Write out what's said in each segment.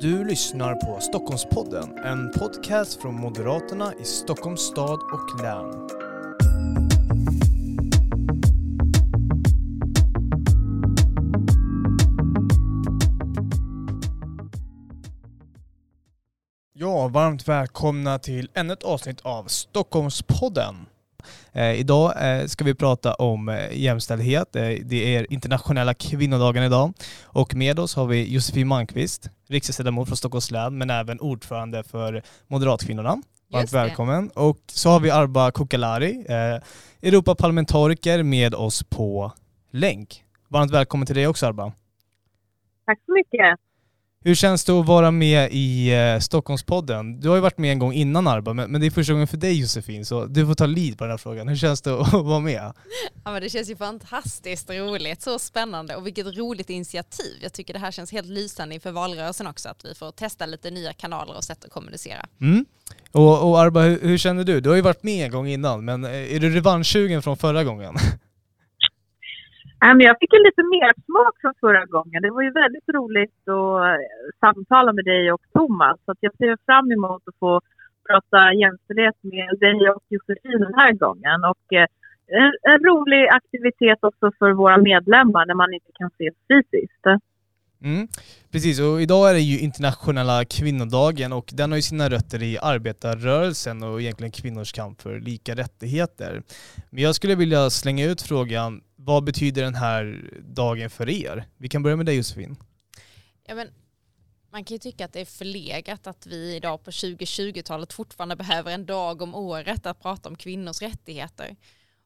Du lyssnar på Stockholmspodden, en podcast från Moderaterna i Stockholms stad och län. Ja, varmt välkomna till ännu ett avsnitt av Stockholmspodden. Eh, idag eh, ska vi prata om eh, jämställdhet. Eh, det är internationella kvinnodagen idag. Och med oss har vi Josefin Malmqvist, riksdagsledamot från Stockholms län, men även ordförande för Moderatkvinnorna. Varmt välkommen. Och så har vi Arba Kokalari, eh, Europaparlamentariker med oss på länk. Varmt välkommen till dig också Arba. Tack så mycket. Hur känns det att vara med i eh, Stockholmspodden? Du har ju varit med en gång innan Arba, men, det är första gången för dig Josefin, så du får ta lead på den här frågan. Hur känns det att vara med? Ja, men det känns ju fantastiskt roligt, så spännande och vilket roligt initiativ. Jag tycker det här känns helt lysande inför valrörelsen också, att vi får testa lite nya kanaler och sätt att kommunicera. Mm. Och, och Arba, hur, hur känner du? Du har ju varit med en gång innan, men eh, är du revanschsugen från förra gången? Nej, men Jag fick en lite mer smak från förra gången. Det var ju väldigt roligt att eh, samtala med dig och Thomas. Så att jag ser fram emot att få prata jämställdhet med dig och Josefin den här gången. Och eh, en, en rolig aktivitet också för våra medlemmar när man inte kan ses fysiskt. Mm. Precis, och idag är det ju internationella kvinnodagen och den har ju sina rötter i arbetarrörelsen och egentligen kvinnors kamp för lika rättigheter. Men jag skulle vilja slänga ut frågan, vad betyder den här dagen för er? Vi kan börja med dig Josefin. Ja, men man kan ju tycka att det är förlegat att vi idag på 2020-talet fortfarande behöver en dag om året att prata om kvinnors rättigheter.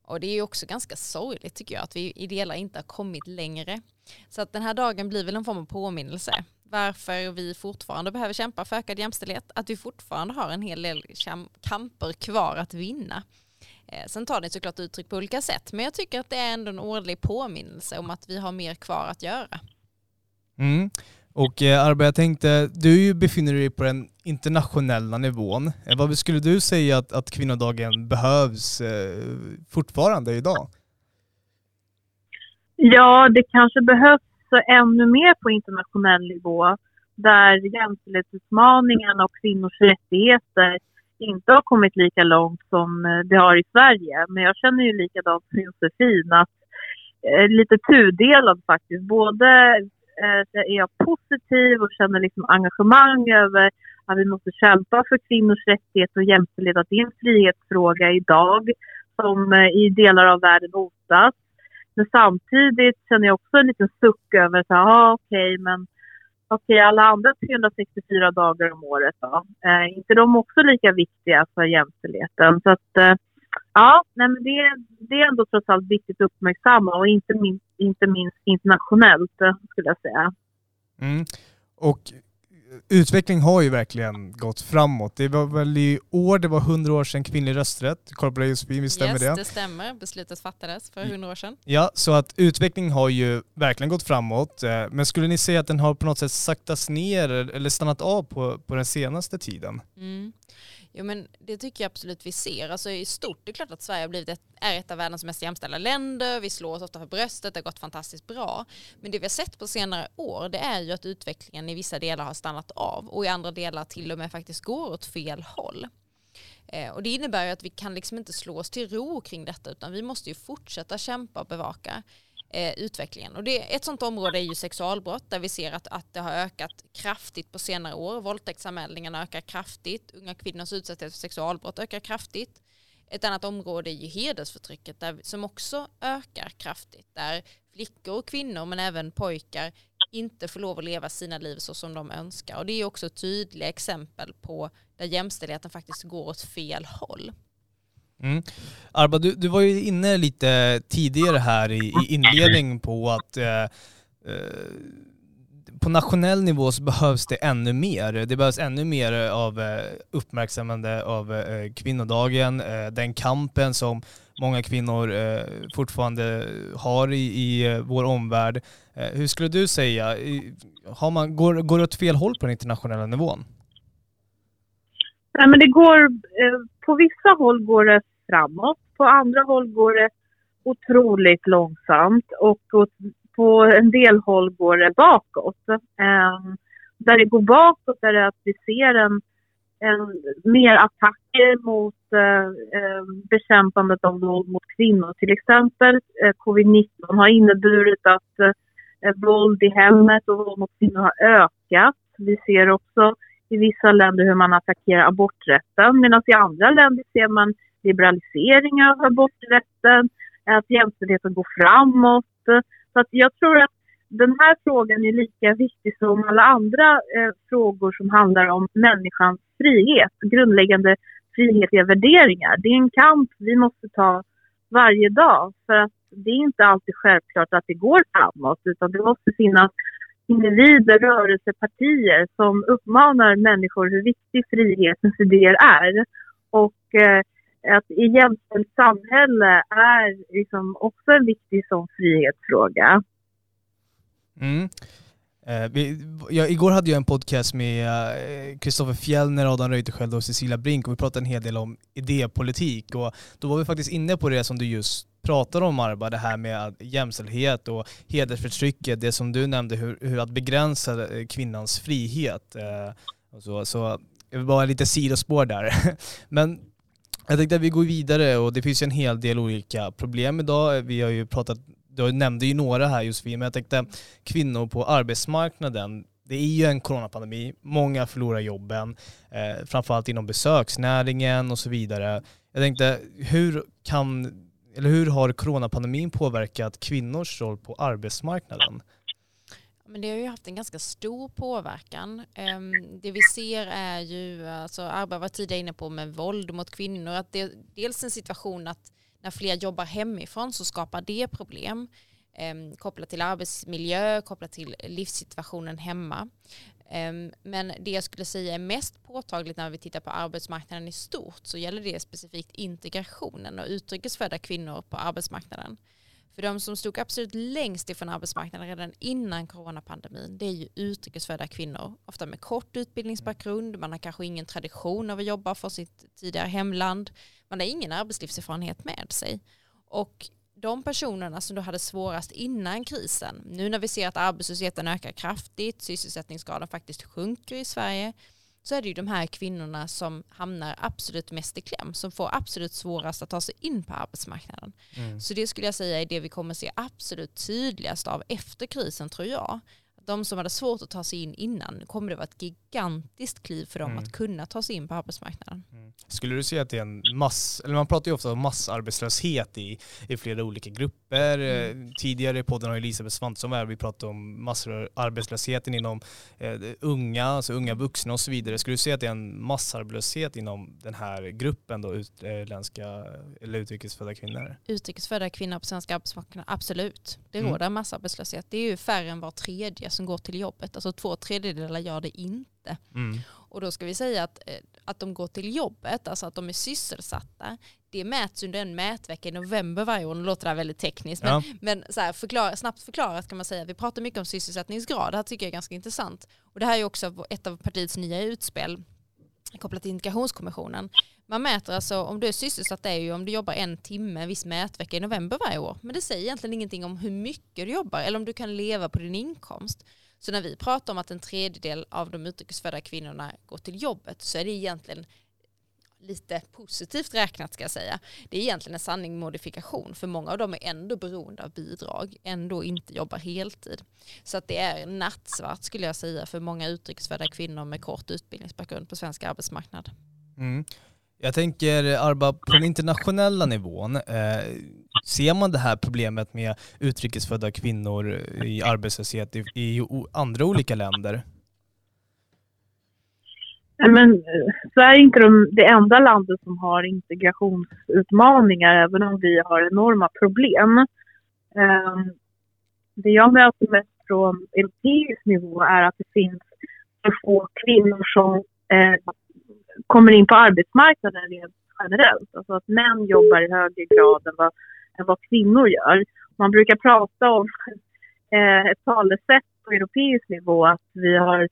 Och det är ju också ganska sorgligt tycker jag att vi i delar inte har kommit längre. Så att den här dagen blir väl en form av påminnelse varför vi fortfarande behöver kämpa för ökad jämställdhet, att vi fortfarande har en hel del kamper kvar att vinna. Eh, Sen tar det såklart uttryck på olika sätt, men jag tycker att det är ändå en årlig påminnelse om att vi har mer kvar att göra. Mm. Och eh, Arba, jag tänkte, du befinner dig på den internationella nivån. Eh, vad skulle du säga att, att kvinnodagen behövs eh, fortfarande idag? Ja, det kanske behövs ännu mer på internationell nivå där jämställdhetsutmaningen och kvinnors rättigheter inte har kommit lika långt som eh, det har i Sverige. Men jag känner ju likadant som Josefin att eh, lite tudelad faktiskt. Både eh, är jag positiv och känner liksom engagemang över att vi måste kämpa för kvinnors rättigheter och jämställdhet, att det är en frihetsfråga idag som eh, i delar av världen hotas. Men samtidigt känner jag också en liten suck över att ah, okej, men okej, alla andra 364 dagar om året då, eh, är inte de också lika viktiga för jämställdheten? Så att eh, ja, nej, men det, det är ändå trots allt viktigt att uppmärksamma och inte minst, inte minst internationellt eh, skulle jag säga. Mm. Och utveckling har ju verkligen gått framåt. Det var väl i år, det var 100 år sedan kvinnlig rösträtt. Kolla på dig Josefin, visst stämmer yes, det? det stämmer. Beslutet fattades för 100 år sedan. Ja, så att utveckling har ju verkligen gått framåt. Eh, Men skulle ni säga att den har på något sätt saktats ner eller stannat av på, på den senaste tiden? Mm. Jo men det tycker jag absolut vi ser. Alltså i stort, det är klart att Sverige har blivit ett, är ett av världens mest jämställda länder. Vi slår oss ofta för bröstet, det har gått fantastiskt bra. Men det vi har sett på senare år, det är ju att utvecklingen i vissa delar har stannat av och i andra delar till och med faktiskt går åt fel håll. Eh, och det innebär ju att vi kan liksom inte slå oss till ro kring detta utan vi måste ju fortsätta kämpa och bevaka eh, utvecklingen. Och det, ett sånt område är ju sexualbrott där vi ser att, att det har ökat kraftigt på senare år. Våldtäktsanmälningarna ökar kraftigt, unga kvinnors utsatthet för sexualbrott ökar kraftigt. Ett annat område är ju hedersförtrycket där, som också ökar kraftigt. Där flickor och kvinnor men även pojkar inte får lov att leva sina liv så som de önskar. Och det är också tydliga exempel på där jämställdheten faktiskt går åt fel håll. Mm. Arba, du, du var ju inne lite tidigare här i, i inledningen på att eh, eh, på nationell nivå så behövs det ännu mer. Det behövs ännu mer av eh, uppmärksammande av eh, kvinnodagen, eh, den kampen som många kvinnor eh, fortfarande har i, i eh, vår omvärld. Eh, hur skulle du säga, har man, går, går det åt fel håll på den internationella nivån? Nej, men det går, eh, på vissa håll går det framåt, på andra håll går det otroligt långsamt och på en del håll går det bakåt. Eh, där det går bakåt är det att vi ser en, en mer attacker mot eh, ehm, bekämpandet av våld mot kvinnor. Till exempel eh, covid-19 har inneburit att eh, eh, våld i hemmet och våld mot kvinnor har ökat. Vi ser också i vissa länder hur man attackerar aborträtten medan i andra länder ser man liberalisering av aborträtten, att jämställdheten går framåt. Så att jag tror att den här frågan är lika viktig som alla andra eh, frågor som handlar om människans frihet, grundläggande frihetliga värderingar. Det är en kamp vi måste ta varje dag för att det är inte alltid självklart att det går framåt utan det måste finnas individer, rörelser, partier som uppmanar människor hur viktig frihetens idéer är. Och eh, att i jämställt samhälle är liksom också en viktig sån frihetsfråga. Mm. Eh, vi, ja, igår hade jag en podcast med Kristoffer eh, Fjellner, Adam Reuterskiöld och Cecilia Brink och vi pratade en hel del om idépolitik och då var vi faktiskt inne på det som du just pratar om Arba, det här med jämställdhet och hedersförtrycket, det som du nämnde, hur, hur att begränsa eh, kvinnans frihet. Eh, och så, så det var lite sidospår där. Men jag tänkte att vi går vidare och det finns ju en hel del olika problem idag. Vi har ju pratat, du nämnde ju några här Josefin, men jag tänkte kvinnor på arbetsmarknaden. Det är ju en coronapandemi, många förlorar jobben, eh, framförallt inom besöksnäringen och så vidare. Jag tänkte, hur kan eller hur har coronapandemin påverkat kvinnors roll på arbetsmarknaden? Men det har ju haft en ganska stor påverkan. Ehm, det vi ser är ju, alltså Arba var tidigare inne på med våld mot kvinnor, att det är dels en situation att när fler jobbar hemifrån så skapar det problem ehm, kopplat till arbetsmiljö, kopplat till livssituationen hemma. Ehm, men det jag skulle säga är mest påtagligt när vi tittar på arbetsmarknaden i stort så gäller det specifikt integrationen och utrikesfödda kvinnor på arbetsmarknaden. För de som stod absolut längst ifrån arbetsmarknaden redan innan coronapandemin det är ju utrikesfödda kvinnor. Ofta med kort utbildningsbakgrund, man har kanske ingen tradition av att jobba för sitt tidigare hemland, man har ingen arbetslivserfarenhet med sig. Och de personerna som då hade svårast innan krisen, nu när vi ser att arbetslösheten ökar kraftigt, sysselsättningsgraden faktiskt sjunker i Sverige, så är det ju de här kvinnorna som hamnar absolut mest i kläm, som får absolut svårast att ta sig in på arbetsmarknaden. Mm. Så det skulle jag säga är det vi kommer se absolut tydligast av efter krisen tror jag de som hade svårt att ta sig in innan, kommer det vara ett gigantiskt kliv för dem mm. att kunna ta sig in på arbetsmarknaden. Mm. Skulle du säga att det är en mass, eller man pratar ju ofta om massarbetslöshet i, i flera olika grupper. Mm. Eh, tidigare i podden har Elisabeth Svantesson varit vi pratade om massarbetslösheten inom eh, unga, alltså unga vuxna och så vidare. Skulle du säga att det är en massarbetslöshet inom den här gruppen då, utländska eller utrikesfödda kvinnor? Utrikesfödda kvinnor på svenska arbetsmarknaden, absolut. Det mm. råder massarbetslöshet. Det är ju färre än var tredje som går till jobbet. Alltså två tredjedelar gör det inte. Mm. Och då ska vi säga att, eh, att de går till jobbet, alltså att de är sysselsatta, det mäts under en mätvecka i november varje år. Nu låter det här väldigt tekniskt, men, ja. men så här, förklara, snabbt förklarat kan man säga, vi pratar mycket om sysselsättningsgrad, det här tycker jag är ganska intressant. Och det här är också ett av partiets nya utspel kopplat till integrationskommissionen. Man mäter alltså om du är sysselsatt det är ju om du jobbar en timme en viss mätvecka i november varje år. Men det säger egentligen ingenting om hur mycket du jobbar eller om du kan leva på din inkomst. Så när vi pratar om att en tredjedel av de utrikesfödda kvinnorna går till jobbet så är det egentligen lite positivt räknat ska jag säga. Det är egentligen en sanning modifikation för många av dem är ändå beroende av bidrag, ändå inte jobbar heltid. Så att det är nattsvart skulle jag säga för många utrikesfödda kvinnor med kort utbildningsbakgrund på svensk arbetsmarknad. Mm. Jag tänker Arba, på den internationella nivån, eh, ser man det här problemet med utrikesfödda kvinnor i arbetslöshet i, i andra olika länder? Men eh, Sverige är inte de, det enda landet som har integrationsutmaningar, även om vi har enorma problem. Ehm, det jag möter mest från europeisk nivå är att det finns för få kvinnor som eh, kommer in på arbetsmarknaden rent generellt. Alltså att män jobbar i högre grad än vad, än vad kvinnor gör. Man brukar prata om eh, ett talesätt på europeisk nivå att vi har eh,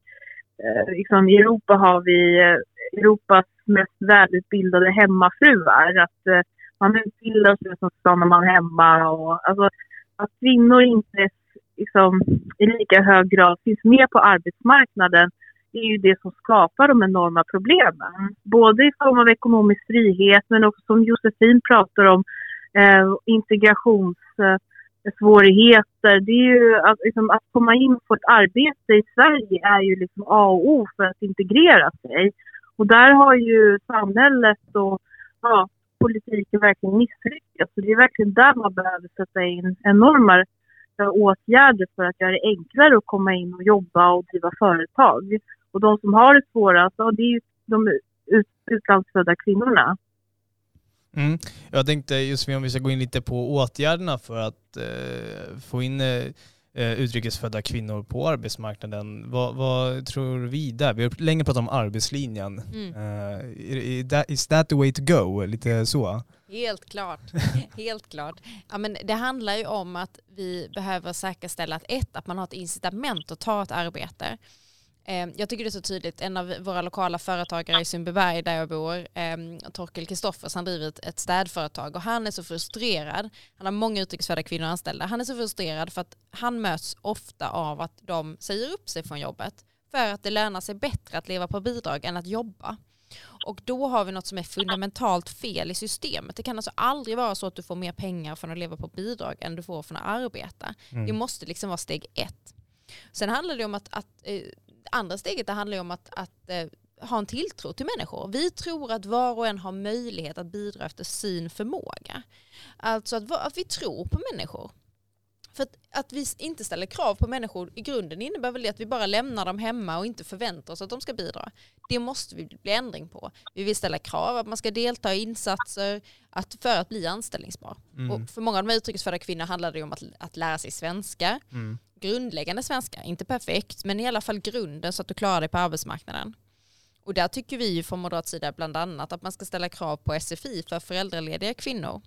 Eh, liksom, I Europa har vi eh, Europas mest välutbildade hemmafruar. Att eh, man utbildar sig så stannar man hemma. Och, alltså, att kvinnor inte liksom, i lika hög grad finns med på arbetsmarknaden är ju det som skapar de enorma problemen. Både i form av ekonomisk frihet men också som Josefin pratar om eh, eh Svårigheter. det är ju att, liksom, att komma in på ett arbete i Sverige är ju liksom A och O för att integrera sig. Och där har ju samhället och ja, politiken verkligen misslyckats. Så det är verkligen där man behöver sätta in enorma åtgärder för att göra det enklare att komma in och jobba och driva företag. Och de som har det svårast, det är ju de utlandsfödda kvinnorna. Mm. Jag tänkte just om vi ska gå in lite på åtgärderna för att eh, få in eh, eh, utrikesfödda kvinnor på arbetsmarknaden. Vad, vad, tror vi där? Vi har länge pratat om arbetslinjen. Mm. Uh, is that the way to go? Lite så? Helt klart. Helt klart. Ja, men det handlar ju om att vi behöver säkerställa att ett, att man har ett incitament att ta ett arbete. Eh, jag tycker det är så tydligt, en av våra lokala företagare i Sundbyberg där jag bor, ehm, Torkel Kristoffers, han driver ett städföretag och han är så frustrerad, han har många utrikesfödda kvinnor anställda, han är så frustrerad för att han möts ofta av att de säger upp sig från jobbet för att det lönar sig bättre att leva på bidrag än att jobba. Och då har vi något som är fundamentalt fel i systemet. Det kan alltså aldrig vara så att du får mer pengar från att leva på bidrag än du får från att arbeta. Mm. Det måste liksom vara steg ett. Sen handlar det om att, att eh, andra steget det handlar om att, att eh, ha en tilltro till människor. Vi tror att var och en har möjlighet att bidra efter sin förmåga. Alltså att, att vi tror på människor. För att, att, vi inte ställer krav på människor i grunden innebär väl det att vi bara lämnar dem hemma och inte förväntar oss att de ska bidra. Det måste vi bli ändring på. Vi vill ställa krav att man ska delta i insatser att, för att bli anställningsbar. Mm. Och för många av de utrikesfödda kvinnor handlar det om att, att lära sig svenska. Mm grundläggande svenska, inte perfekt, men i alla fall grunden så att du klarar dig på arbetsmarknaden. Och där tycker vi ju från moderat sida bland annat att man ska ställa krav på SFI för föräldralediga kvinnor.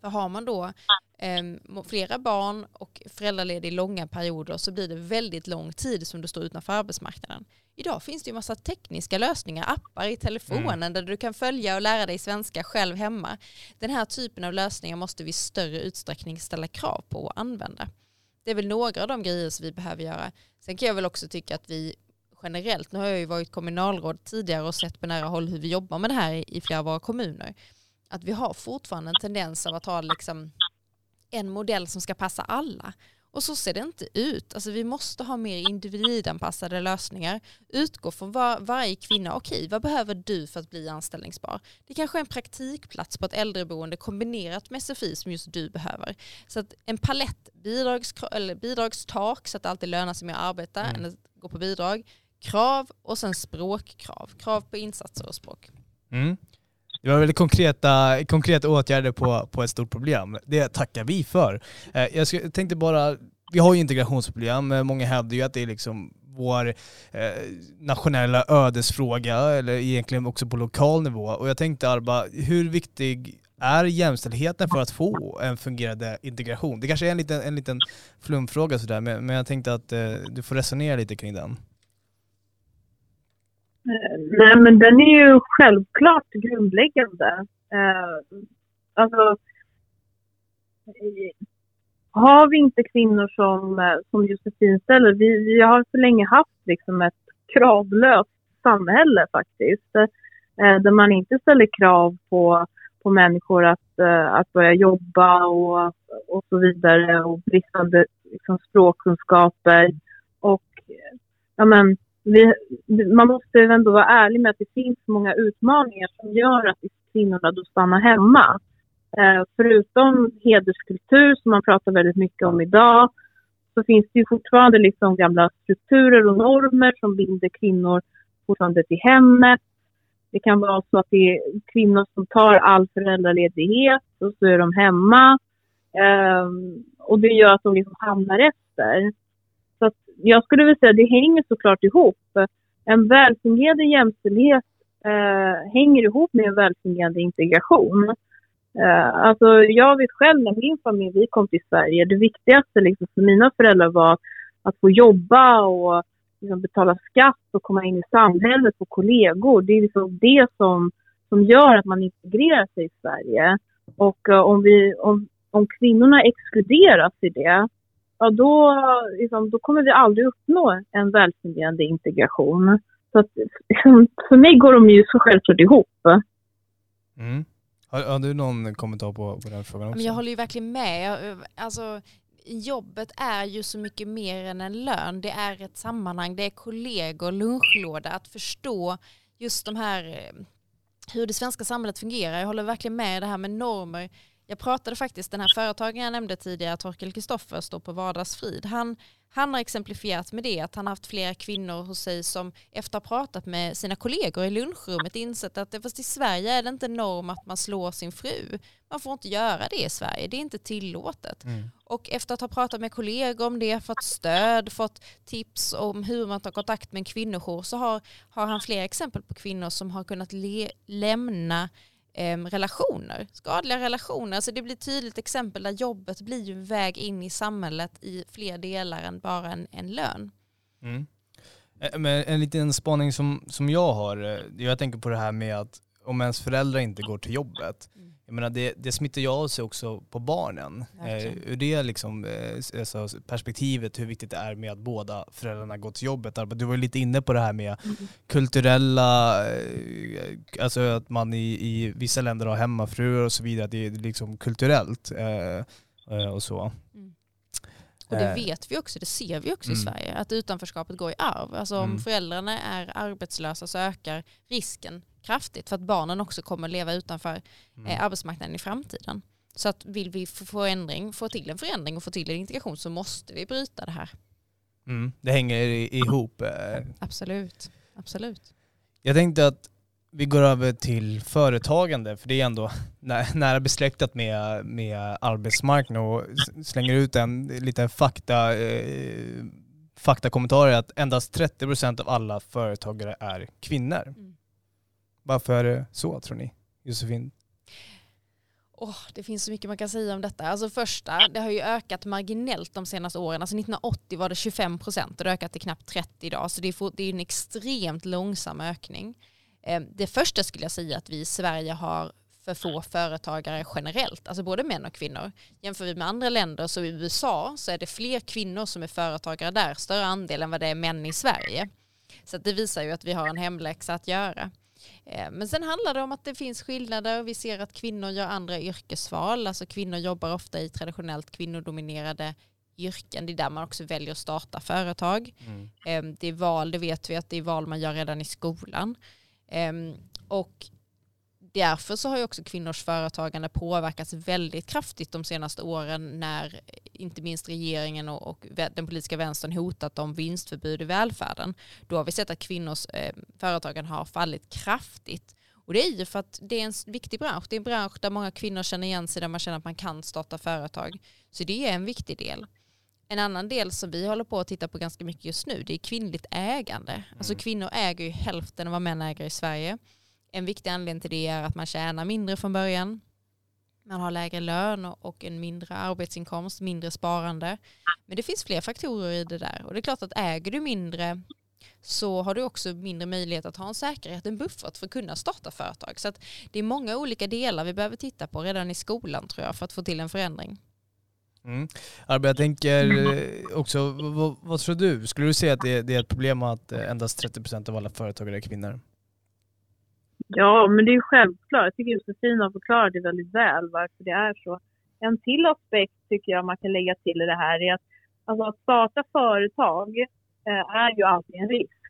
För har man då eh, flera barn och föräldraledig i långa perioder så blir det väldigt lång tid som du står utanför arbetsmarknaden. Idag finns det ju massa tekniska lösningar, appar i telefonen mm. där du kan följa och lära dig svenska själv hemma. Den här typen av lösningar måste vi i större utsträckning ställa krav på och använda. Det är väl några av de grejer som vi behöver göra. Sen kan jag väl också tycka att vi generellt, nu har jag ju varit kommunalråd tidigare och sett på nära håll hur vi jobbar med det här i flera av våra kommuner, att vi har fortfarande en tendens av att ha liksom en modell som ska passa alla. Och så ser det inte ut. Alltså vi måste ha mer individanpassade lösningar. Utgå från var, varje kvinna. Okej, vad behöver du för att bli anställningsbar? Det kanske är en praktikplats på ett äldreboende kombinerat med SFI som just du behöver. Så att en palett, bidrags, eller bidragstak så att det alltid lönar sig mer att arbeta mm. än att gå på bidrag. Krav och sen språkkrav. Krav på insatser och språk. Mm. Det var väldigt konkreta, konkreta åtgärder på, på ett stort problem. Det tackar vi för. Eh, jag tänkte bara, vi har ju integrationsproblem. Eh, många hävdar ju att det är liksom vår eh, nationella ödesfråga, eller egentligen också på lokal nivå. Och jag tänkte Arba, hur viktig är jämställdheten för att få en fungerande integration? Det kanske är en liten, en liten flumfråga sådär, men, men jag tänkte att eh, du får resonera lite kring den. Nej, men den är ju självklart grundläggande. Eh, alltså, har vi inte kvinnor som, eh, som Josefin ställer, vi, vi har så länge haft liksom ett kravlöst samhälle faktiskt. Eh, där man inte ställer krav på, på människor att, eh, att börja jobba och, och så vidare och bristande liksom, språkkunskaper. Och ja, men, vi, man måste ändå vara ärlig med att det finns många utmaningar som gör att kvinnorna då stannar hemma. Eh, förutom hederskultur som man pratar väldigt mycket om idag så finns det ju fortfarande liksom gamla strukturer och normer som binder kvinnor fortfarande till hemmet. Det kan vara så att det är kvinnor som tar all föräldraledighet och så är de hemma. Eh, och det gör att de liksom hamnar efter. Jag skulle vilja säga att det hänger såklart ihop. En välfungerande jämställdhet eh, hänger ihop med en välfungerande integration. Eh, alltså jag vet själv när min familj vi kom till Sverige, det viktigaste liksom för mina föräldrar var att få jobba och liksom betala skatt och komma in i samhället och kollegor. Det är liksom det som, som gör att man integrerar sig i Sverige. Och eh, om, vi, om, om kvinnorna exkluderas i det ja då, liksom, då kommer vi aldrig uppnå en välfungerande integration. Så att, liksom, för mig går de ju så självklart ihop. Mm. Har, har, du någon kommentar på, på den frågan också? Men jag håller ju verkligen med. Alltså, jobbet är ju så mycket mer än en lön. Det är ett sammanhang, det är kollegor, lunchlåda, att förstå just de här eh, hur det svenska samhället fungerar. Jag håller verkligen med det här med normer. Jag pratade faktiskt, den här företagaren jag nämnde tidigare, Torkel Kristoffer, står på Vardagsfrid. Han, han har exemplifierat med det att han har haft flera kvinnor hos sig som efter att ha pratat med sina kollegor i lunchrummet insett att fast i Sverige är det inte norm att man slår sin fru. Man får inte göra det i Sverige, det är inte tillåtet. Mm. Och efter att ha pratat med kollegor om det, fått stöd, fått tips om hur man tar kontakt med en kvinnojour så har, har han flera exempel på kvinnor som har kunnat le, lämna eh, relationer, skadliga relationer. Alltså det blir ett tydligt exempel där jobbet blir ju en väg in i samhället i fler delar än bara en, en lön. Mm. Eh, men en liten spaning som, som jag har, eh, jag tänker på det här med att om ens föräldrar inte går till jobbet, mm jag menar det, det smittar ju av sig också på barnen. Eh, ur det liksom, eh, alltså perspektivet hur viktigt det är med att båda föräldrarna går till jobbet. Du var ju lite inne på det här med mm. kulturella, eh, alltså att man i, i vissa länder har hemmafruar och så vidare, det är liksom kulturellt eh, och så. Mm. Och det vet vi också, det ser vi också mm. i Sverige, att utanförskapet går i arv. Alltså om mm. föräldrarna är arbetslösa så ökar risken kraftigt för att barnen också kommer leva utanför mm. eh, arbetsmarknaden i framtiden. Så att vill vi få, ändring, få till en förändring och få till en integration så måste vi bryta det här. Mm, det hänger ihop. Eh. Absolut. Absolut. Jag tänkte att vi går över till företagande, för det är ändå nära besläktat med, med arbetsmarknad och slänger ut en liten fakta, eh, faktakommentarer att endast 30% av alla företagare är kvinnor. Mm. Varför är det så tror ni? Josefin? Oh, det finns så mycket man kan säga om detta. Alltså första, det har ju ökat marginellt de senaste åren. Alltså 1980 var det 25 procent och det har ökat till knappt 30 idag. Så det är, det är en extremt långsam ökning. Ehm, det första skulle jag säga att vi i Sverige har för få företagare generellt, alltså både män och kvinnor. Jämför vi med andra länder, så i USA så är det fler kvinnor som är företagare där, större andel än vad det är män i Sverige. Så det visar ju att vi har en hemläxa att göra. Eh, men sen handlar det om att det finns skillnader. Vi ser att kvinnor gör andra yrkesval. Alltså kvinnor jobbar ofta i traditionellt kvinnodominerade yrken. Det är där man också väljer att starta företag. Mm. Eh, det är val, det vet vi att det är val man gör redan i skolan. Ehm, och därför så har ju också kvinnors företagande påverkats väldigt kraftigt de senaste åren när inte minst regeringen och, och den politiska vänstern hotat om vinstförbud i välfärden. Då har vi sett att kvinnors eh, företagande har fallit kraftigt. Och det är ju för att det är en viktig bransch. Det är en bransch där många kvinnor känner igen sig, där man känner att man kan starta företag. Så det är en viktig del. En annan del som vi håller på att titta på ganska mycket just nu, det är kvinnligt ägande. Alltså mm. Kvinnor äger ju hälften av vad män äger i Sverige. En viktig anledning till det är att man tjänar mindre från början. Man har lägre lön och en mindre arbetsinkomst, mindre sparande. Men det finns fler faktorer i det där. Och det är klart att äger du mindre så har du också mindre möjlighet att ha en säkerhet, en buffert för att kunna starta företag. Så det är många olika delar vi behöver titta på redan i skolan tror jag för att få till en förändring. Mm. Arbe, jag tänker eh, också, vad, vad, tror du? Skulle du säga att det, det är ett problem att eh, endast 30% av alla företagare är kvinnor? Ja, men det är ju självklart. Jag tycker Josefin har förklarat det väldigt väl varför det är så. En till aspekt tycker jag man kan lägga till i det här är att alltså, att starta företag eh, är ju alltid en risk.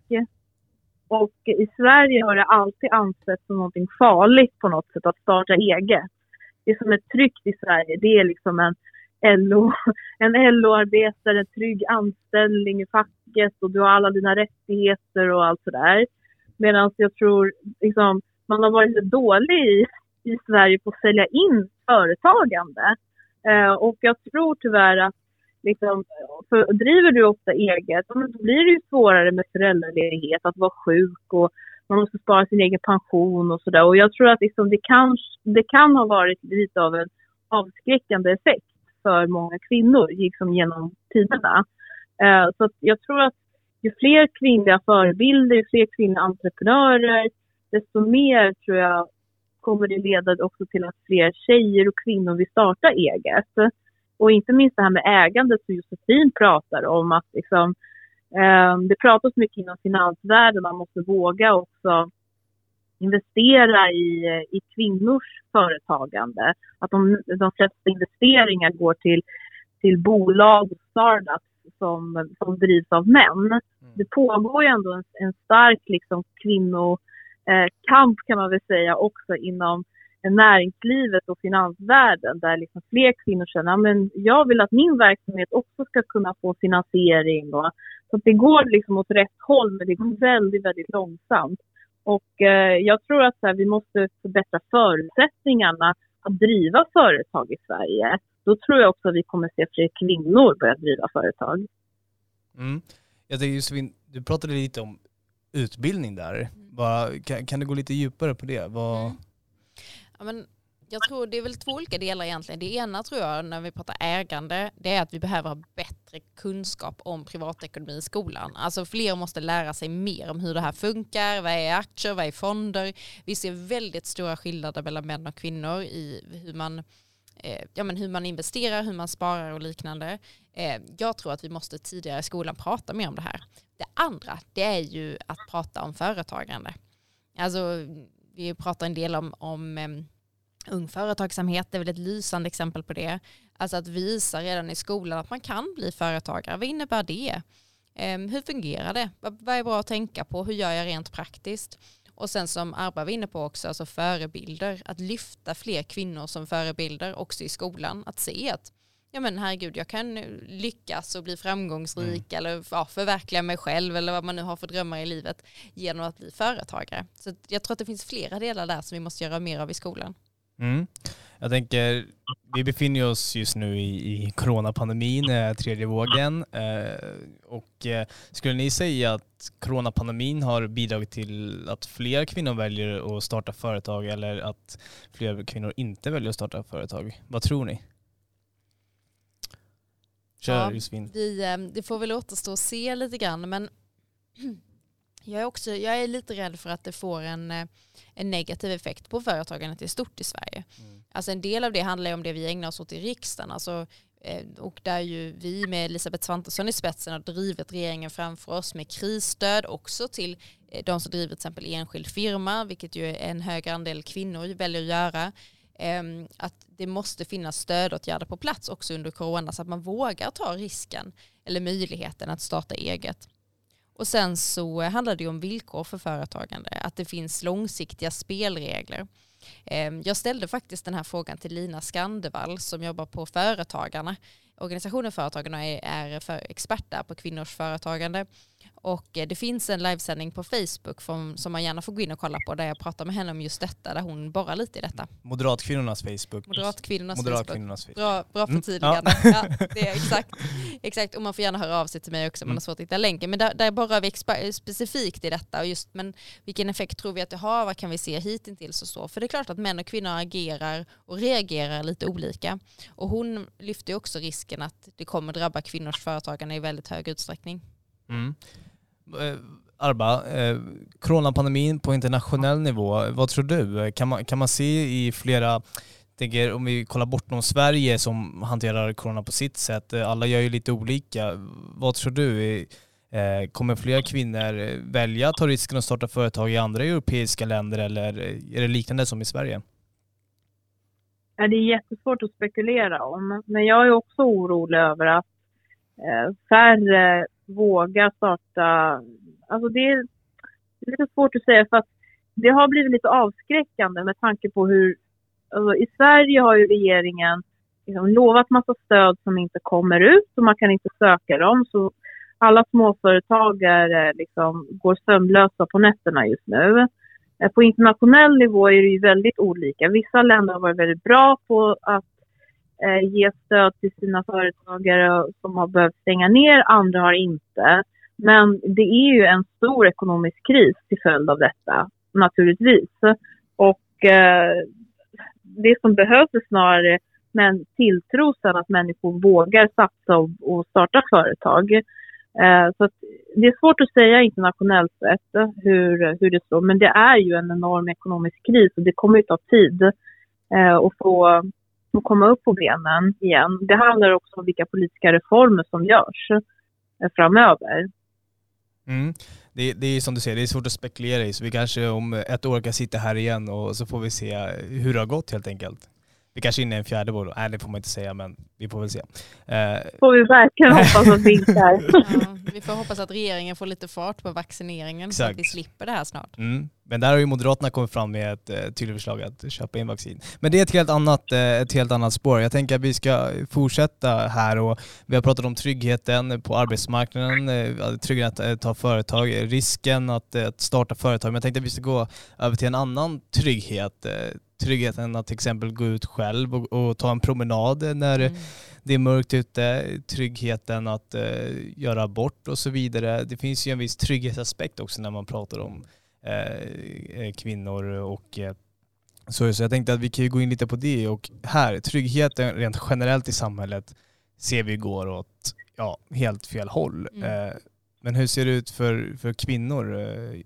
Och i Sverige har det alltid ansetts som någonting farligt på något sätt att starta eget. Det som är tryggt i Sverige, det är liksom en LO, en LO-arbetare, en trygg anställning i facket och du har alla dina rättigheter och allt sådär. Medan jag tror liksom, man har varit dålig i, i Sverige på att sälja in företagande. Eh, och jag tror tyvärr att liksom, för, driver du ofta eget, då blir det ju svårare med föräldraledighet, att vara sjuk och man måste spara sin egen pension och sådär. Och jag tror att liksom, det, kan, det kan ha varit lite av en avskräckande effekt för många kvinnor liksom genom tiderna. Eh, så jag tror att ju fler kvinnliga förebilder, ju fler kvinnliga entreprenörer, desto mer tror jag kommer det leda också till att fler tjejer och kvinnor vill starta eget. och inte minst det här med ägandet som Josefin pratar om. att liksom, eh, Det pratas mycket inom finansvärlden, man måste våga också investera i, i kvinnors företagande. Att de, de flesta investeringar går till, till bolag och startups som, som drivs av män. Mm. Det pågår ju ändå en, en stark liksom, kvinnokamp eh, kan man väl säga också inom näringslivet och finansvärlden där liksom fler kvinnor känner att jag vill att min verksamhet också ska kunna få finansiering. Och, så det går liksom åt rätt håll men det går väldigt, väldigt långsamt. Och eh, jag tror att här, vi måste förbättra förutsättningarna att driva företag i Sverige. Då tror jag också att vi kommer se fler kvinnor börja driva företag. Mm. Jag tänkte Josefin, du pratade lite om utbildning där. Mm. Bara, kan, kan, du gå lite djupare på det? Vad... Mm. Ja, men jag tror det är väl två olika delar egentligen. Det ena tror jag när vi pratar ägande, det är att vi behöver ha bättre kunskap om privatekonomi i skolan. Alltså fler måste lära sig mer om hur det här funkar, vad är aktier, vad är fonder. Vi ser väldigt stora skillnader mellan män och kvinnor i hur man eh, ja, men hur man investerar, hur man sparar och liknande. Eh, jag tror att vi måste tidigare i skolan prata mer om det här. Det andra, det är ju att prata om företagande. Alltså, vi pratar en del om, om um, ung företagsamhet, det är väl ett lysande exempel på det. Alltså att visa redan i skolan att man kan bli företagare. Vad innebär det? Um, hur fungerar det? Vad, vad är bra att tänka på? Hur gör jag rent praktiskt? Och sen som Arba var inne på också, alltså förebilder. Att lyfta fler kvinnor som förebilder också i skolan. Att se att ja men herregud jag kan lyckas och bli framgångsrik mm. eller ja, förverkliga mig själv eller vad man nu har för drömmar i livet genom att bli företagare. Så jag tror att det finns flera delar där som vi måste göra mer av i skolan. Mm. Jag tänker, vi befinner oss just nu i, i coronapandemin, eh, tredje vågen. Eh, och eh, skulle ni säga att coronapandemin har bidragit till att fler kvinnor väljer att starta företag eller att fler kvinnor inte väljer att starta företag? Vad tror ni? Kör ja, Josefin. Vi, det får väl återstå och se lite grann men jag är, också, jag är lite rädd för att det får en, en negativ effekt på företagandet i stort i Sverige. Mm. Alltså en del av det handlar ju om det vi ägnar oss åt i riksdagen. Alltså, eh, och där ju vi med Elisabeth Svantesson i spetsen har drivit regeringen framför oss med krisstöd också till eh, de som driver till exempel enskild firma, vilket ju en högre andel kvinnor väljer att göra. Ehm, att det måste finnas stödåtgärder på plats också under corona så att man vågar ta risken eller möjligheten att starta eget. Och sen så eh, handlar det om villkor för företagande, att det finns långsiktiga spelregler. Ehm, jag ställde faktiskt den här frågan till Lina Skandevall som jobbar på Företagarna. Organisationen Företagarna är för experter på kvinnors företagande och eh, det finns en livesändning på Facebook som, man gärna får gå in och kolla på där jag pratar med henne om just detta, där hon borrar lite i detta. Moderatkvinnornas Facebook. Moderatkvinnornas, Moderatkvinnornas Facebook. Facebook. Bra, bra förtydligande. Mm, ja. ja. det är exakt, exakt. Och man får gärna höra av sig till mig också om mm. man har svårt att hitta länken. Men där, där borrar vi specifikt i detta. Och just, men vilken effekt tror vi att det har? Vad kan vi se hittills och så? För det är klart att män och kvinnor agerar och reagerar lite olika. Och hon lyfter också risken att det kommer drabba kvinnors företagande i väldigt hög utsträckning. Mm. Eh, Arba, eh, coronapandemin på internationell nivå, vad tror du? Kan man, kan man se i flera, tänker om vi kollar bortom Sverige som hanterar corona på sitt sätt, eh, alla gör ju lite olika. Vad tror du? Eh, kommer fler kvinnor välja att ta risken att starta företag i andra europeiska länder eller är det liknande som i Sverige? Det är jättesvårt att spekulera om, men jag är också orolig över att färre våga starta... Alltså det är lite svårt att säga för att det har blivit lite avskräckande med tanke på hur... Alltså I Sverige har ju regeringen liksom lovat massa stöd som inte kommer ut och man kan inte söka dem. Så alla småföretagare eh, liksom går sömnlösa på nätterna just nu. Eh, på internationell nivå är det ju väldigt olika. Vissa länder har varit väldigt bra på att Eh, ge stöd till sina företagare som har behövt stänga ner, andra har inte. Men det är ju en stor ekonomisk kris till följd av detta, naturligtvis. Och eh, det som behövs är snarare men tilltro sen att människor vågar satsa och, och starta företag. Eh, så det är svårt att säga internationellt sett hur, hur det står, men det är ju en enorm ekonomisk kris och det kommer att ta tid eh, att få att komma upp på benen igen. Det handlar också om vilka politiska reformer som görs framöver. Mm. Det, det är som du säger, det är svårt att spekulera i så vi kanske om ett år kan sitta här igen och så får vi se hur det har gått helt enkelt. Vi kanske är inne i en fjärde våg Nej det får man inte säga men vi får väl se. Eh. Får vi verkligen hoppas att vi inte är. ja, vi får hoppas att regeringen får lite fart på vaccineringen Exakt. så att vi slipper det här snart. Mm. Men där har ju Moderaterna kommit fram med ett eh, tydligt förslag att köpa in vaccin. Men det är ett helt, annat, eh, ett helt annat spår. Jag tänker att vi ska fortsätta här och vi har pratat om tryggheten på arbetsmarknaden, eh, tryggheten att ta företag, risken att, att starta företag. Men jag tänkte att vi ska gå över till en annan trygghet tryggheten att till exempel gå ut själv och, och ta en promenad när mm. det är mörkt ute, tryggheten att uh, göra abort och så vidare. Det finns ju en viss trygghetsaspekt också när man pratar om uh, kvinnor och uh, så, så jag tänkte att vi kan ju gå in lite på det och här, tryggheten rent generellt i samhället ser vi går åt ja, helt fel håll. Mm. Men hur ser det ut för, för kvinnor,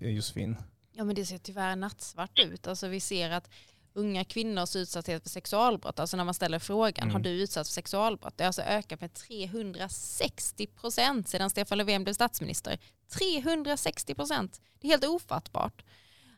Josefin? Ja men det ser tyvärr nattsvart ut. Alltså vi ser att unga kvinnors utsatthet för sexualbrott, alltså när man ställer frågan, mm. har du utsatts för sexualbrott? Det har alltså ökat med 360 procent sedan Stefan Löfven blev statsminister. 360 procent! Det är helt ofattbart.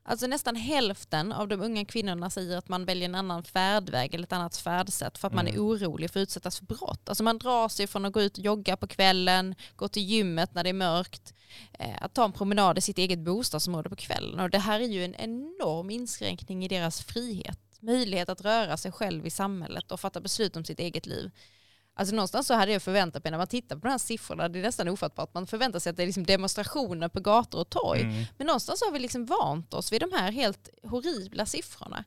Alltså nästan hälften av de unga kvinnorna säger att man väljer en annan färdväg eller ett annat färdsätt för att mm. man är mm. orolig för att utsättas för brott. Alltså man drar sig från att gå ut och jogga på kvällen, gå till gymmet när det är mörkt, eh, att ta en promenad i sitt eget bostadsområde på kvällen. Och det här är ju en enorm inskränkning i deras frihet. Möjlighet att röra sig själv i samhället och fatta beslut om sitt eget liv. Alltså någonstans så hade jag förväntat mig när man tittar på de här siffrorna, det är nästan ofattbart, man förväntar sig att det är liksom demonstrationer på gator och torg. Mm. Men någonstans har vi liksom vant oss vid de här helt horribla siffrorna.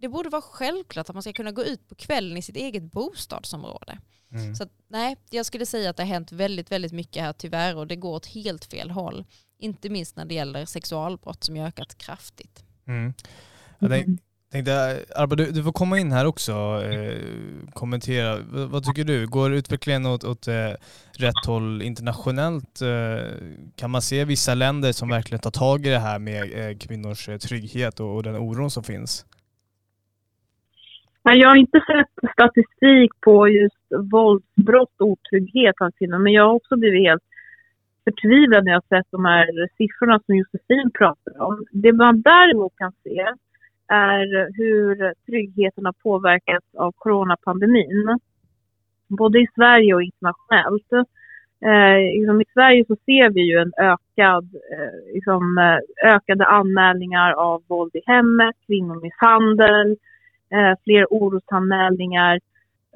Det borde vara självklart att man ska kunna gå ut på kvällen i sitt eget bostadsområde. Mm. Så att, nej, jag skulle säga att det har hänt väldigt, väldigt mycket här tyvärr och det går åt helt fel håll. Inte minst när det gäller sexualbrott som har ökat kraftigt. Mm. Jag, Tänkte, Arba, du, du, får komma in här också eh, kommentera. V vad tycker du? Går utvecklingen åt, åt eh, rätt håll internationellt? Eh, kan man se vissa länder som verkligen tar tag i det här med eh, kvinnors eh, trygghet och, och, den oron som finns? Jag har inte sett statistik på just våldsbrott och otrygghet bland kvinnor, men jag har också blivit helt förtvivlad när jag har sett de här siffrorna som Josefin pratar om. Det man däremot kan se är hur tryggheten har påverkats av coronapandemin. Både i Sverige och internationellt. Eh, liksom I Sverige så ser vi ju en ökad, eh, liksom, eh, ökade anmälningar av våld i hemmet, kvinnomisshandel, eh, fler orosanmälningar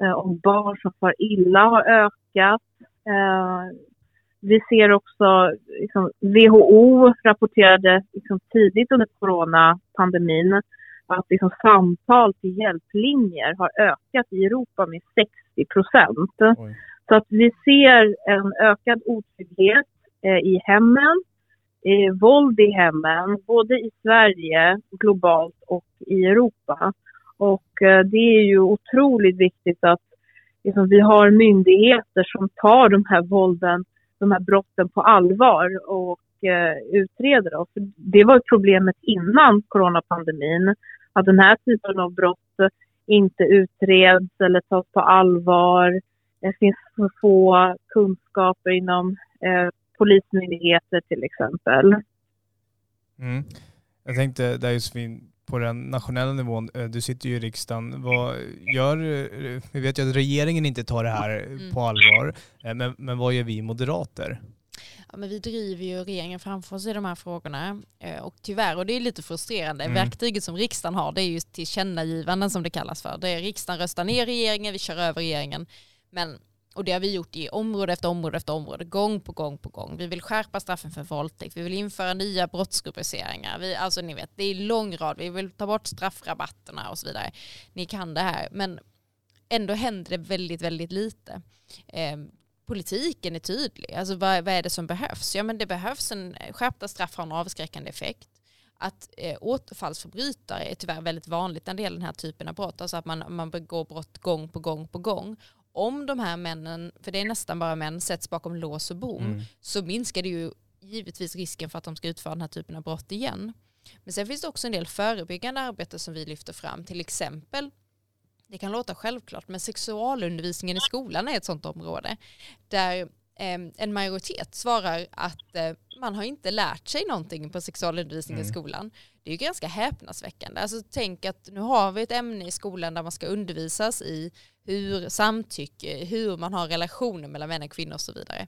eh, om barn som far illa har ökat. Eh, vi ser också, liksom, WHO rapporterade liksom, tidigt under coronapandemin att liksom samtal till hjälplinjer har ökat i Europa med 60 procent. Så att vi ser en ökad otrygghet eh, i hemmen, eh, våld i hemmen, både i Sverige, globalt och i Europa. Och eh, det är ju otroligt viktigt att liksom, vi har myndigheter som tar de här vålden, de här brotten på allvar och utreder dem. För det var problemet innan coronapandemin att den här typen av brott inte utreds eller tas på allvar. Det finns för få kunskaper inom eh, polismyndigheter till exempel. Mm. Jag tänkte där Josefin, på den nationella nivån, eh, du sitter ju i riksdagen, vad gör, eh, vi vet ju att regeringen inte tar det här mm. på allvar, eh, men, men vad gör vi moderater? Men vi driver ju regeringen framför oss i de här frågorna. Eh, och tyvärr, och det är lite frustrerande, mm. verktyget som riksdagen har det är ju tillkännagivanden som det kallas för. Det är riksdagen röstar ner regeringen, vi kör över regeringen. Men, och det har vi gjort i område efter område efter område, gång på gång på gång. Vi vill skärpa straffen för våldtäkt, vi vill införa nya brottsrubriceringar. Vi, alltså ni vet, det är lång rad, vi vill ta bort straffrabatterna och så vidare. Ni kan det här, men ändå händer det väldigt, väldigt lite. Eh, politiken är tydlig. Alltså vad, vad är det som behövs? Ja men det behövs en skärpta straff har en avskräckande effekt. Att eh, återfallsförbrytare är tyvärr väldigt vanligt när det gäller den här typen av brott. Alltså att man, man begår brott gång på gång på gång. Om de här männen, för det är nästan bara män, sätts bakom lås och bom mm. så minskar det ju givetvis risken för att de ska utföra den här typen av brott igen. Men sen finns det också en del förebyggande arbete som vi lyfter fram, till exempel det kan låta självklart, men sexualundervisningen i skolan är ett sådant område där eh, en majoritet svarar att eh, man har inte lärt sig någonting på sexualundervisning mm. i skolan. Det är ju ganska häpnadsväckande. Alltså tänk att nu har vi ett ämne i skolan där man ska undervisas i hur samtycke, hur man har relationer mellan män och kvinnor och så vidare.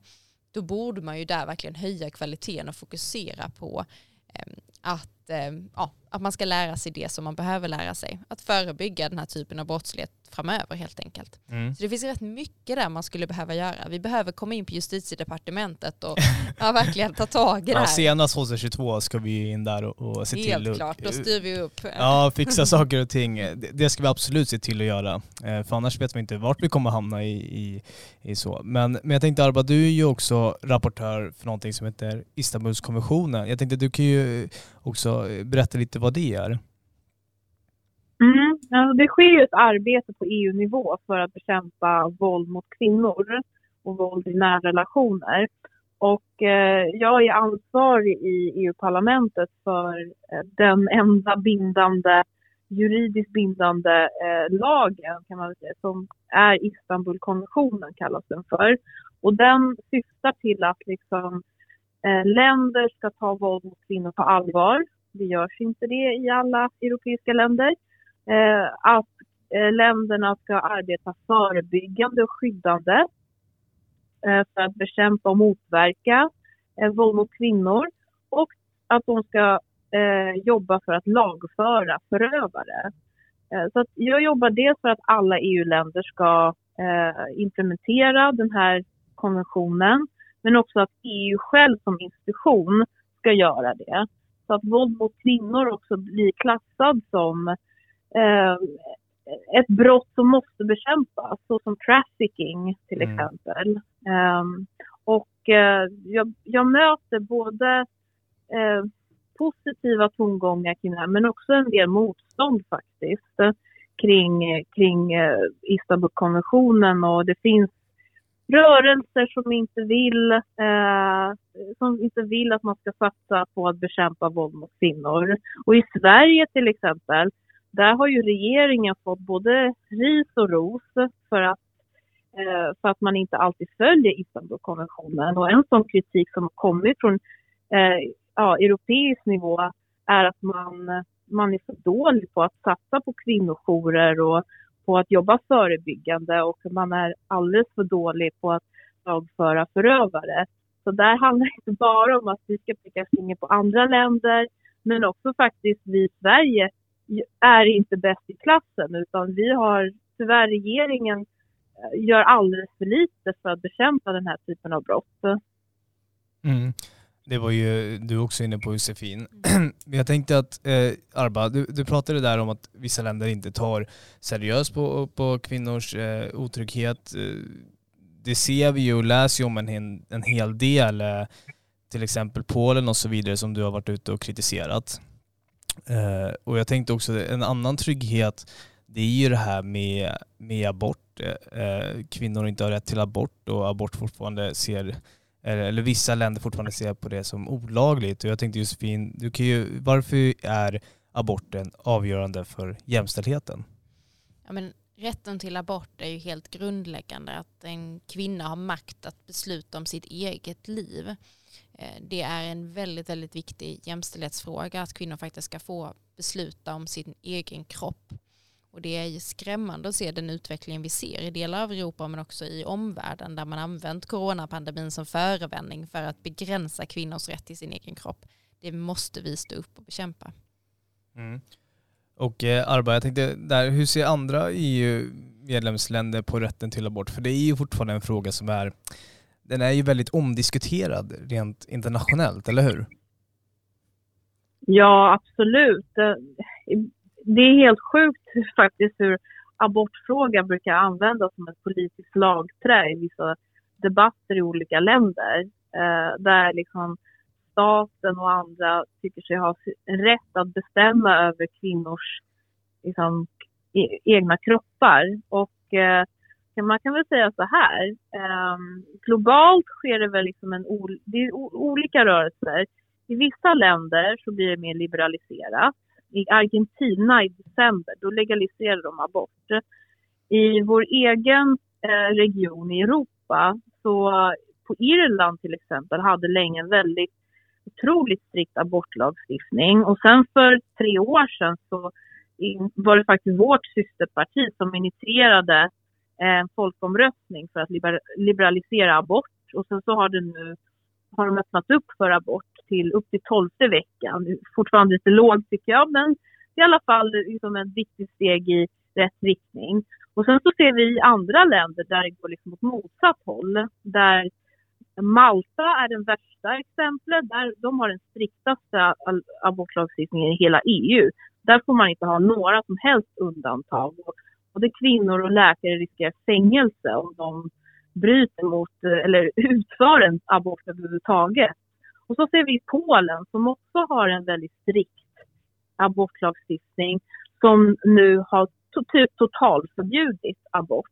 Då borde man ju där verkligen höja kvaliteten och fokusera på eh, att, eh, ja, att man ska lära sig det som man behöver lära sig. Att förebygga den här typen av brottslighet framöver helt enkelt. Mm. Så det finns rätt mycket där man skulle behöva göra. Vi behöver komma in på justitiedepartementet och ja, verkligen ta tag i det här. Ja, senast 2022 ska vi in där och, och se helt till. Helt klart, då styr vi upp. Ja, fixa saker och ting. Det, det ska vi absolut se till att göra. Eh, för annars vet vi inte vart vi kommer hamna i, i, i så. Men, men jag tänkte Arba, du är ju också rapportör för någonting som heter Istanbulskonventionen. Jag tänkte du kan ju också eh, berätta lite vad det är. Mm, alltså det sker ju ett arbete på EU-nivå för att bekämpa våld mot kvinnor och våld i nära relationer. Och eh, jag är ansvarig i EU-parlamentet för eh, den enda bindande, juridiskt bindande eh, lagen kan man säga, som är Istanbulkonventionen kallas den för. Och den syftar till att liksom, eh, Eh, länder ska ta våld mot kvinnor på allvar. Det görs inte det i alla europeiska länder. Eh, att eh, länderna ska arbeta förebyggande och skyddande eh, för att bekämpa och motverka eh, våld mot kvinnor och att de ska eh, jobba för att lagföra förövare. Så att jag jobbar dels för att alla EU-länder ska implementera den här konventionen men också att EU själv som institution ska göra det. Så att våld mot kvinnor också blir klassad som eh, ett brott som måste bekämpas, såsom trafficking till mm. exempel. Um, och uh, jag, jag, möter både uh, positiva tongångar kring det här men också en del motstånd faktiskt kring, kring uh, Istanbulkonventionen och det finns rörelser som inte vill eh, som inte vill att man ska satsa på att bekämpa våld mot kvinnor. Och i Sverige till exempel där har ju regeringen fått både ris och ros för att, eh, för att man inte alltid följer Istanbulkonventionen. Och en sån kritik som har kommit från eh, ja, europeisk nivå är att man, man är för dålig på att satsa på kvinnojourer och på att jobba förebyggande och man är alldeles för dålig på att lagföra förövare. Så där handlar det inte bara om att vi ska peka finger på andra länder men också faktiskt vi i Sverige är inte bäst i klassen utan vi har tyvärr regeringen eh, gör alldeles för lite för att bekämpa den här typen av brott. Mm. Det var ju du också inne på Josefin. Jag tänkte att, eh, Arba, du, du pratade där om att vissa länder inte tar seriöst på, på kvinnors eh, otrygghet. Det ser vi ju och läser ju om en, en hel del, eh, till exempel Polen och så vidare som du har varit ute och kritiserat. Eh, och jag tänkte också en annan trygghet, det är ju det här med, med abort. Eh, kvinnor inte har rätt till abort och abort fortfarande ser, eller vissa länder fortfarande ser på det som olagligt. Och jag tänkte Josefin, du kan ju, varför är aborten avgörande för jämställdheten? Ja, men rätten till abort är ju helt grundläggande. Att en kvinna har makt att besluta om sitt eget liv. Eh, det är en väldigt, väldigt viktig jämställdhetsfråga att kvinnor faktiskt ska få besluta om sin egen kropp. Och det är skrämmande att se den utvecklingen vi ser i delar av Europa men också i omvärlden där man använt coronapandemin som förevändning för att begränsa kvinnors rätt till sin egen kropp. Det måste vi stå upp och bekämpa. Mm. Och eh, Arba, jag tänkte där, hur ser andra EU-medlemsländer på rätten till abort? För det är ju fortfarande en fråga som är den är ju väldigt omdiskuterad rent internationellt, eller hur? Ja, absolut. Det är helt sjukt faktiskt hur abortfrågan brukar användas som ett politiskt slagträ i vissa debatter i olika länder. Eh, där liksom staten och andra tycker sig ha rätt att bestämma över kvinnors liksom, e-, egna kroppar. Och eh, man kan väl säga så här. Eh, globalt sker det väl liksom en ol det är olika rörelser. I vissa länder så blir det mer liberaliserat. I Argentina i december, då legaliserade de abort. I vår egen eh, region i Europa, så på Irland till exempel, hade länge en väldigt otroligt strikt abortlagstiftning. Och sen för tre år sedan så var det faktiskt vårt systerparti som initierade eh, en folkomröstning för att liberalisera abort. Och sen så har det nu har de öppnat upp för abort till upp till tolfte veckan. Fortfarande lite lågt tycker jag, men i alla fall liksom ett viktigt steg i rätt riktning. Och sen så ser vi andra länder där det går liksom åt motsatt håll. Där Malta är den värsta exemplet. Där de har den striktaste abortlagstiftningen i hela EU. Där får man inte ha några som helst undantag. Både kvinnor och läkare riskerar fängelse om de bryter mot eller utför en abort överhuvudtaget. Och så ser vi Polen som också har en väldigt strikt abortlagstiftning som nu har typ totalförbjudit abort.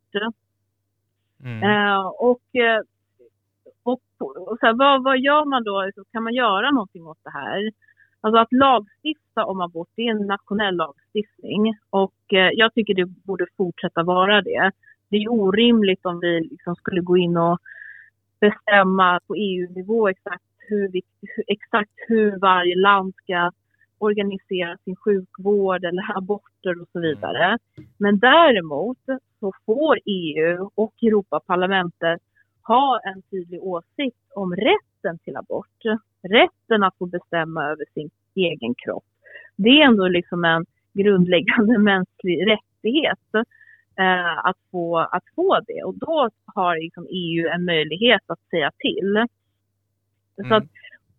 Mm. Uh, och, eh, och, och så här, vad, vad gör man då? Kan man göra någonting åt det här? Alltså att lagstifta om abort, det är en nationell lagstiftning och eh, jag tycker det borde fortsätta vara det. Det är orimligt om vi liksom skulle gå in och bestämma på EU-nivå exakt hur, vi, exakt hur varje land ska organisera sin sjukvård eller aborter och så vidare. Men däremot så får EU och Europaparlamentet ha en tydlig åsikt om rätten till abort. Rätten att få bestämma över sin egen kropp. Det är ändå liksom en grundläggande mänsklig rättighet eh, att, få, att få det. Och då har liksom EU en möjlighet att säga till. Mm. Så att,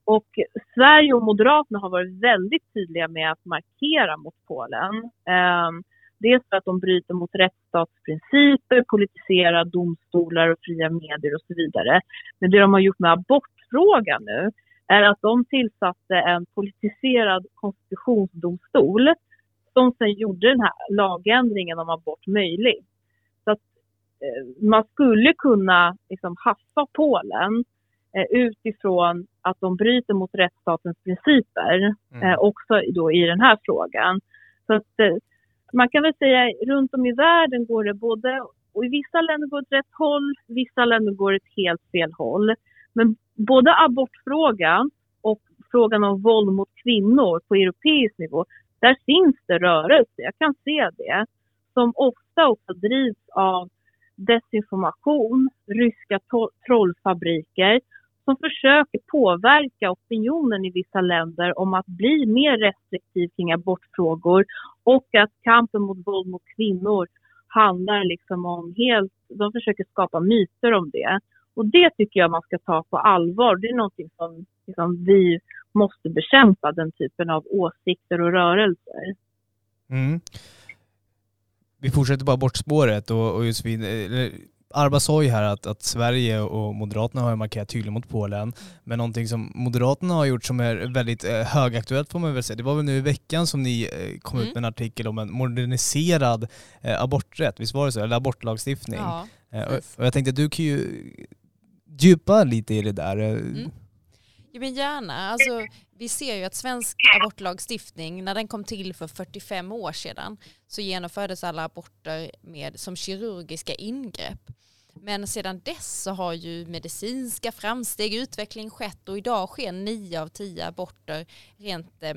och Sverige och Moderaterna har varit väldigt tydliga med att markera mot Polen. Eh, dels för att de bryter mot rättsstatsprinciper, politiserar domstolar och fria medier och så vidare. Men det de har gjort med abortfrågan nu är att de tillsatte en politiserad konstitutionsdomstol som sen gjorde den här lagändringen om abort möjlig. Så att eh, man skulle kunna liksom haffa Polen utifrån att de bryter mot rättsstatens principer mm. eh, också då i den här frågan. Så att eh, man kan väl säga runt om i världen går det både, och i vissa länder går det åt rätt håll, vissa länder går det ett helt fel håll. Men både abortfrågan och frågan om våld mot kvinnor på europeisk nivå, där finns det rörelse, jag kan se det, som ofta också drivs av desinformation, ryska trollfabriker som försöker påverka opinionen i vissa länder om att bli mer restriktiv kring abortfrågor och att kampen mot våld mot kvinnor handlar liksom om helt, de försöker skapa myter om det. Och det tycker jag man ska ta på allvar. Det är någonting som liksom, vi måste bekämpa, den typen av åsikter och rörelser. Mm. Vi fortsätter bara bort spåret och, och just vid, Arba sa ju här att, att Sverige och Moderaterna har markerat tydligt mot Polen, men någonting som Moderaterna har gjort som är väldigt eh, högaktuellt får man väl säga, det var väl nu i veckan som ni eh, kom mm. ut med en artikel om en moderniserad eh, aborträtt, visst var det så? Eller abortlagstiftning. Ja, och, och jag tänkte att du kan ju djupa lite i det där. Mm. Ja, men gärna. Alltså, vi ser ju att svensk abortlagstiftning, när den kom till för 45 år sedan, så genomfördes alla aborter med, som kirurgiska ingrepp. Men sedan dess så har ju medicinska framsteg, utveckling skett och idag sker nio av tio aborter rent eh,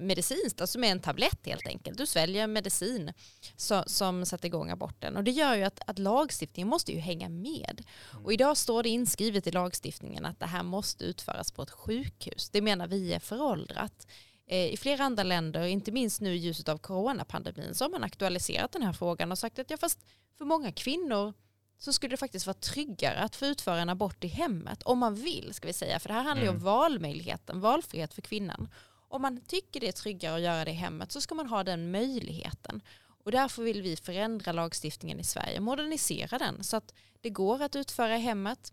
medicinskt, alltså med en tablett helt enkelt. Du sväljer medicin så, som sätter igång aborten och det gör ju att, att lagstiftningen måste ju hänga med. Och idag står det inskrivet i lagstiftningen att det här måste utföras på ett sjukhus. Det menar vi är föråldrat. Eh, I flera andra länder, inte minst nu i ljuset av coronapandemin, så har man aktualiserat den här frågan och sagt att ja, fast för många kvinnor så skulle det faktiskt vara tryggare att få utföra en abort i hemmet om man vill ska vi säga för det här handlar ju mm. om valmöjligheten, valfrihet för kvinnan. Om man tycker det är tryggare att göra det i hemmet så ska man ha den möjligheten. Och därför vill vi förändra lagstiftningen i Sverige, modernisera den så att det går att utföra i hemmet.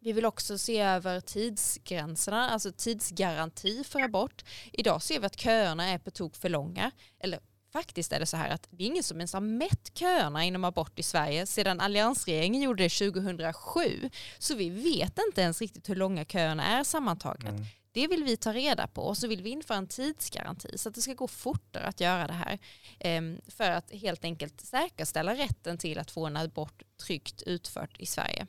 Vi vill också se över tidsgränserna, alltså tidsgaranti för abort. Idag ser vi att köerna är på tok för långa, eller faktiskt är det så här att det är ingen som ens har mätt köerna inom abort i Sverige sedan alliansregeringen gjorde det 2007. Så vi vet inte ens riktigt hur långa köerna är sammantaget. Mm. Det vill vi ta reda på och så vill vi införa en tidsgaranti så att det ska gå fortare att göra det här. Ehm, för att helt enkelt säkerställa rätten till att få en abort tryggt utfört i Sverige.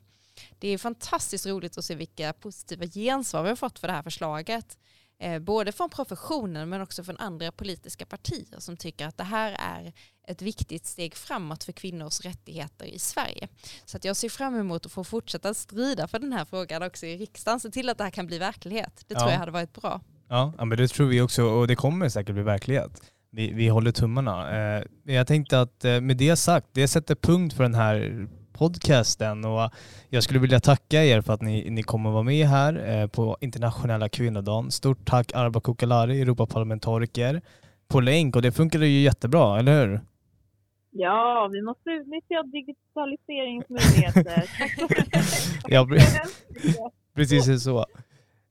Det är fantastiskt roligt att se vilka positiva gensvar vi har fått för det här förslaget. Eh, både från professionen men också från andra politiska partier som tycker att det här är ett viktigt steg framåt för kvinnors rättigheter i Sverige. Så att jag ser fram emot att få fortsätta strida för den här frågan också i riksdagen, se till att det här kan bli verklighet. Det tror jag hade varit bra. Ja, men det tror vi också och det kommer säkert bli verklighet. Vi, vi håller tummarna. Eh, jag tänkte att eh, med det sagt, det sätter punkt för den här podcasten och jag skulle vilja tacka er för att ni, ni kommer vara med här eh, på internationella kvinnodagen. Stort tack Arba Kokalari, Europaparlamentariker, på länk och det funkade ju jättebra, eller hur? Ja, vi måste utnyttja digitaliseringsmöjligheter. ja, precis så.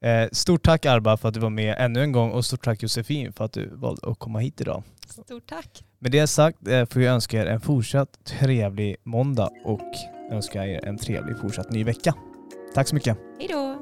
Eh, stort tack Arba för att du var med ännu en gång och stort tack Josefin för att du valde att komma hit idag. Stort tack. Med det sagt eh, får jag önska er en fortsatt trevlig måndag och önska er en trevlig fortsatt ny vecka. Tack så mycket. Hej då.